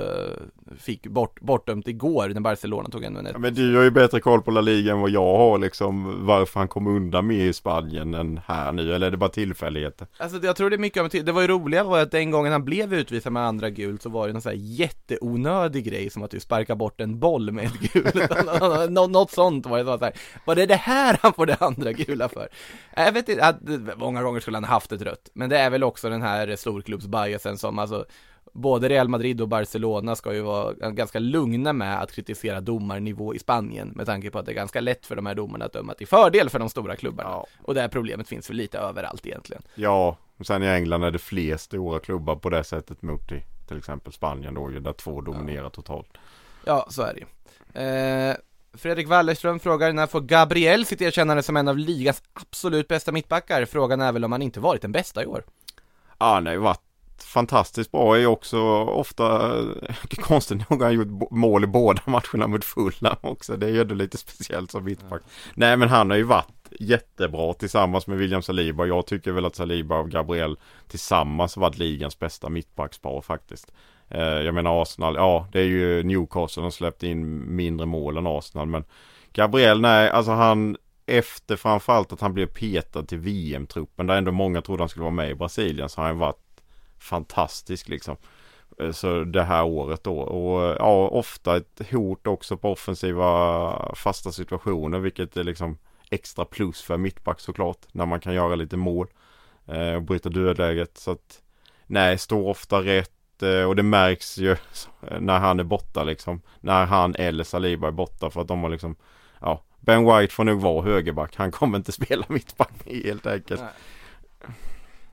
fick bort, bortdömt igår när Barcelona tog en ja, Men du har ju bättre koll på La Liga än vad jag har liksom varför han kom undan med i Spanien än här nu, eller är det bara tillfälligheter? Alltså jag tror det är mycket av det var ju roliga var att den gången han blev utvisad med andra gult så var det någon sån här jätteonödig grej som att du sparkar bort en boll med ett gult Nå Något sånt var det så här, var det det här han får det andra gula för? Jag vet inte, många gånger skulle han haft ett rött, men det är väl också den här storklubb biasen som alltså både Real Madrid och Barcelona ska ju vara ganska lugna med att kritisera domarnivå i Spanien med tanke på att det är ganska lätt för de här domarna att döma till fördel för de stora klubbarna. Ja. Och det här problemet finns väl lite överallt egentligen. Ja, och sen i England är det fler stora klubbar på det sättet mot till, till exempel Spanien då, där två dominerar ja. totalt. Ja, så är det eh, Fredrik Wallerström frågar när får Gabriel sitt erkännande som en av ligans absolut bästa mittbackar? Frågan är väl om han inte varit den bästa i år? Ja, han har ju varit fantastiskt bra. Är också ofta, konstigt nog har han gjort mål i båda matcherna mot Fulham också. Det gör det lite speciellt som mittback. Mm. Nej men han har ju varit jättebra tillsammans med William Saliba. Jag tycker väl att Saliba och Gabriel tillsammans varit ligans bästa mittbackspar faktiskt. Eh, jag menar Arsenal, ja det är ju Newcastle som släppt in mindre mål än Arsenal men Gabriel, nej alltså han efter framförallt att han blev petad till VM-truppen där ändå många trodde han skulle vara med i Brasilien så har han varit fantastisk liksom. Eh, så det här året då. Och eh, ja ofta ett hot också på offensiva fasta situationer vilket är liksom extra plus för mittback såklart när man kan göra lite mål eh, och bryta dödläget. Så att nej står ofta rätt eh, och det märks ju när han är borta liksom. När han eller Saliba är borta för att de har liksom ja Ben White får nog vara högerback. Han kommer inte spela mittback helt enkelt. Nej.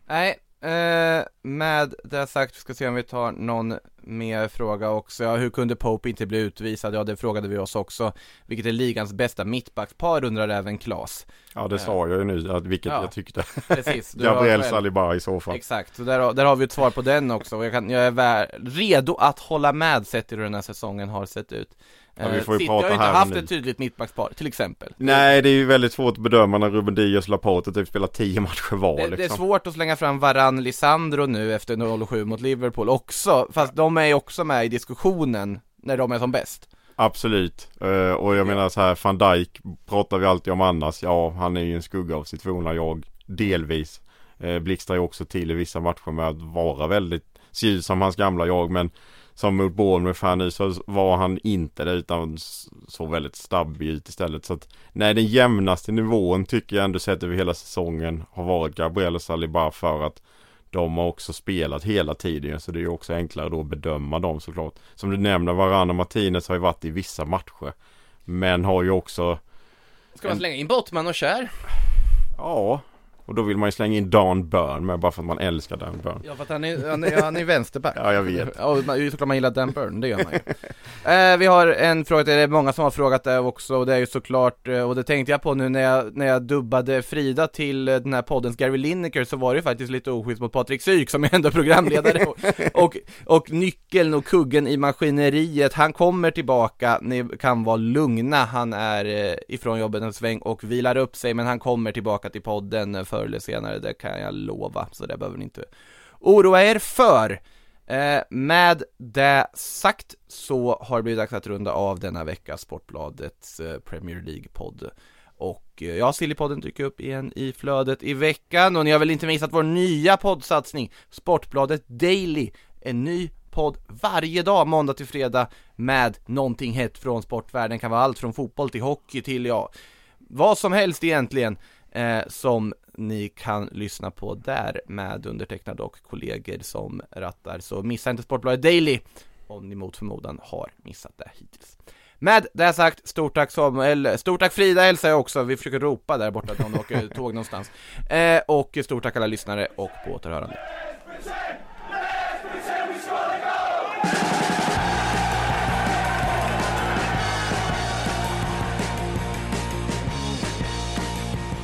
nej Eh, med det sagt, vi ska se om vi tar någon mer fråga också. Ja, hur kunde Pope inte bli utvisad? Ja, det frågade vi oss också. Vilket är ligans bästa mittbackspar undrar även Klas. Ja, det sa jag ju nu, att vilket ja, jag tyckte. Precis. Gabriel Saliba i så fall. Exakt, så där, där har vi ett svar på den också. Och jag, kan, jag är redo att hålla med sett hur den här säsongen har sett ut. Ja, vi får ju City prata har ju inte haft nu. ett tydligt mittbackspar, till exempel. Nej, det är ju väldigt svårt att bedöma när Ruben Diaz och Laporte typ spelar 10 matcher var det, liksom. det är svårt att slänga fram Varann Lisandro nu efter 0-7 mot Liverpool också, fast de är ju också med i diskussionen när de är som bäst. Absolut, uh, och jag menar så här, van Dijk pratar vi alltid om annars. Ja, han är ju en skugga av sitt forna jag, delvis. Uh, blixtrar ju också till i vissa matcher med att vara väldigt, se ut som hans gamla jag, men som mot Bournemouth här nu så var han inte det utan såg väldigt stabbig ut istället. Så att nej den jämnaste nivån tycker jag ändå sett över hela säsongen har varit Gabriel och Saliba för att de har också spelat hela tiden så det är också enklare då att bedöma dem såklart. Som du nämner, Varann och Martinez har ju varit i vissa matcher. Men har ju också Ska man slänga in Bottman och Kär? Ja, och då vill man ju slänga in Dan Burn med bara för att man älskar Dan Burn. Ja för att han är, han är, han är vänsterback. ja jag vet. Ja, såklart man gillar Dan Burn, det gör man ju. eh, vi har en fråga, det är många som har frågat det också och det är ju såklart, eh, och det tänkte jag på nu när jag, när jag dubbade Frida till eh, den här poddens Gary Lineker så var det ju faktiskt lite oschysst mot Patrik Syk som är ändå programledare och, och, och nyckeln och kuggen i maskineriet, han kommer tillbaka, ni kan vara lugna, han är eh, ifrån jobbet en sväng och vilar upp sig men han kommer tillbaka till podden för förr eller senare, det kan jag lova, så det behöver ni inte oroa er för. Eh, med det sagt så har det blivit dags att runda av denna vecka Sportbladets eh, Premier League-podd. Och eh, ja, Sillypodden dyker upp igen i flödet i veckan och ni har väl inte missat vår nya poddsatsning Sportbladet Daily, en ny podd varje dag, måndag till fredag med någonting hett från sportvärlden. Det kan vara allt från fotboll till hockey till ja, vad som helst egentligen. eh, som ni kan lyssna på där med undertecknad och kollegor som rattar. Så missa inte Sportbladet Daily om ni mot förmodan har missat det hittills. Med det sagt, stort tack Samuel, stort tack Frida hälsar jag också, vi försöker ropa där borta att någon åker tåg någonstans. Eh, och stort tack alla lyssnare och på återhörande.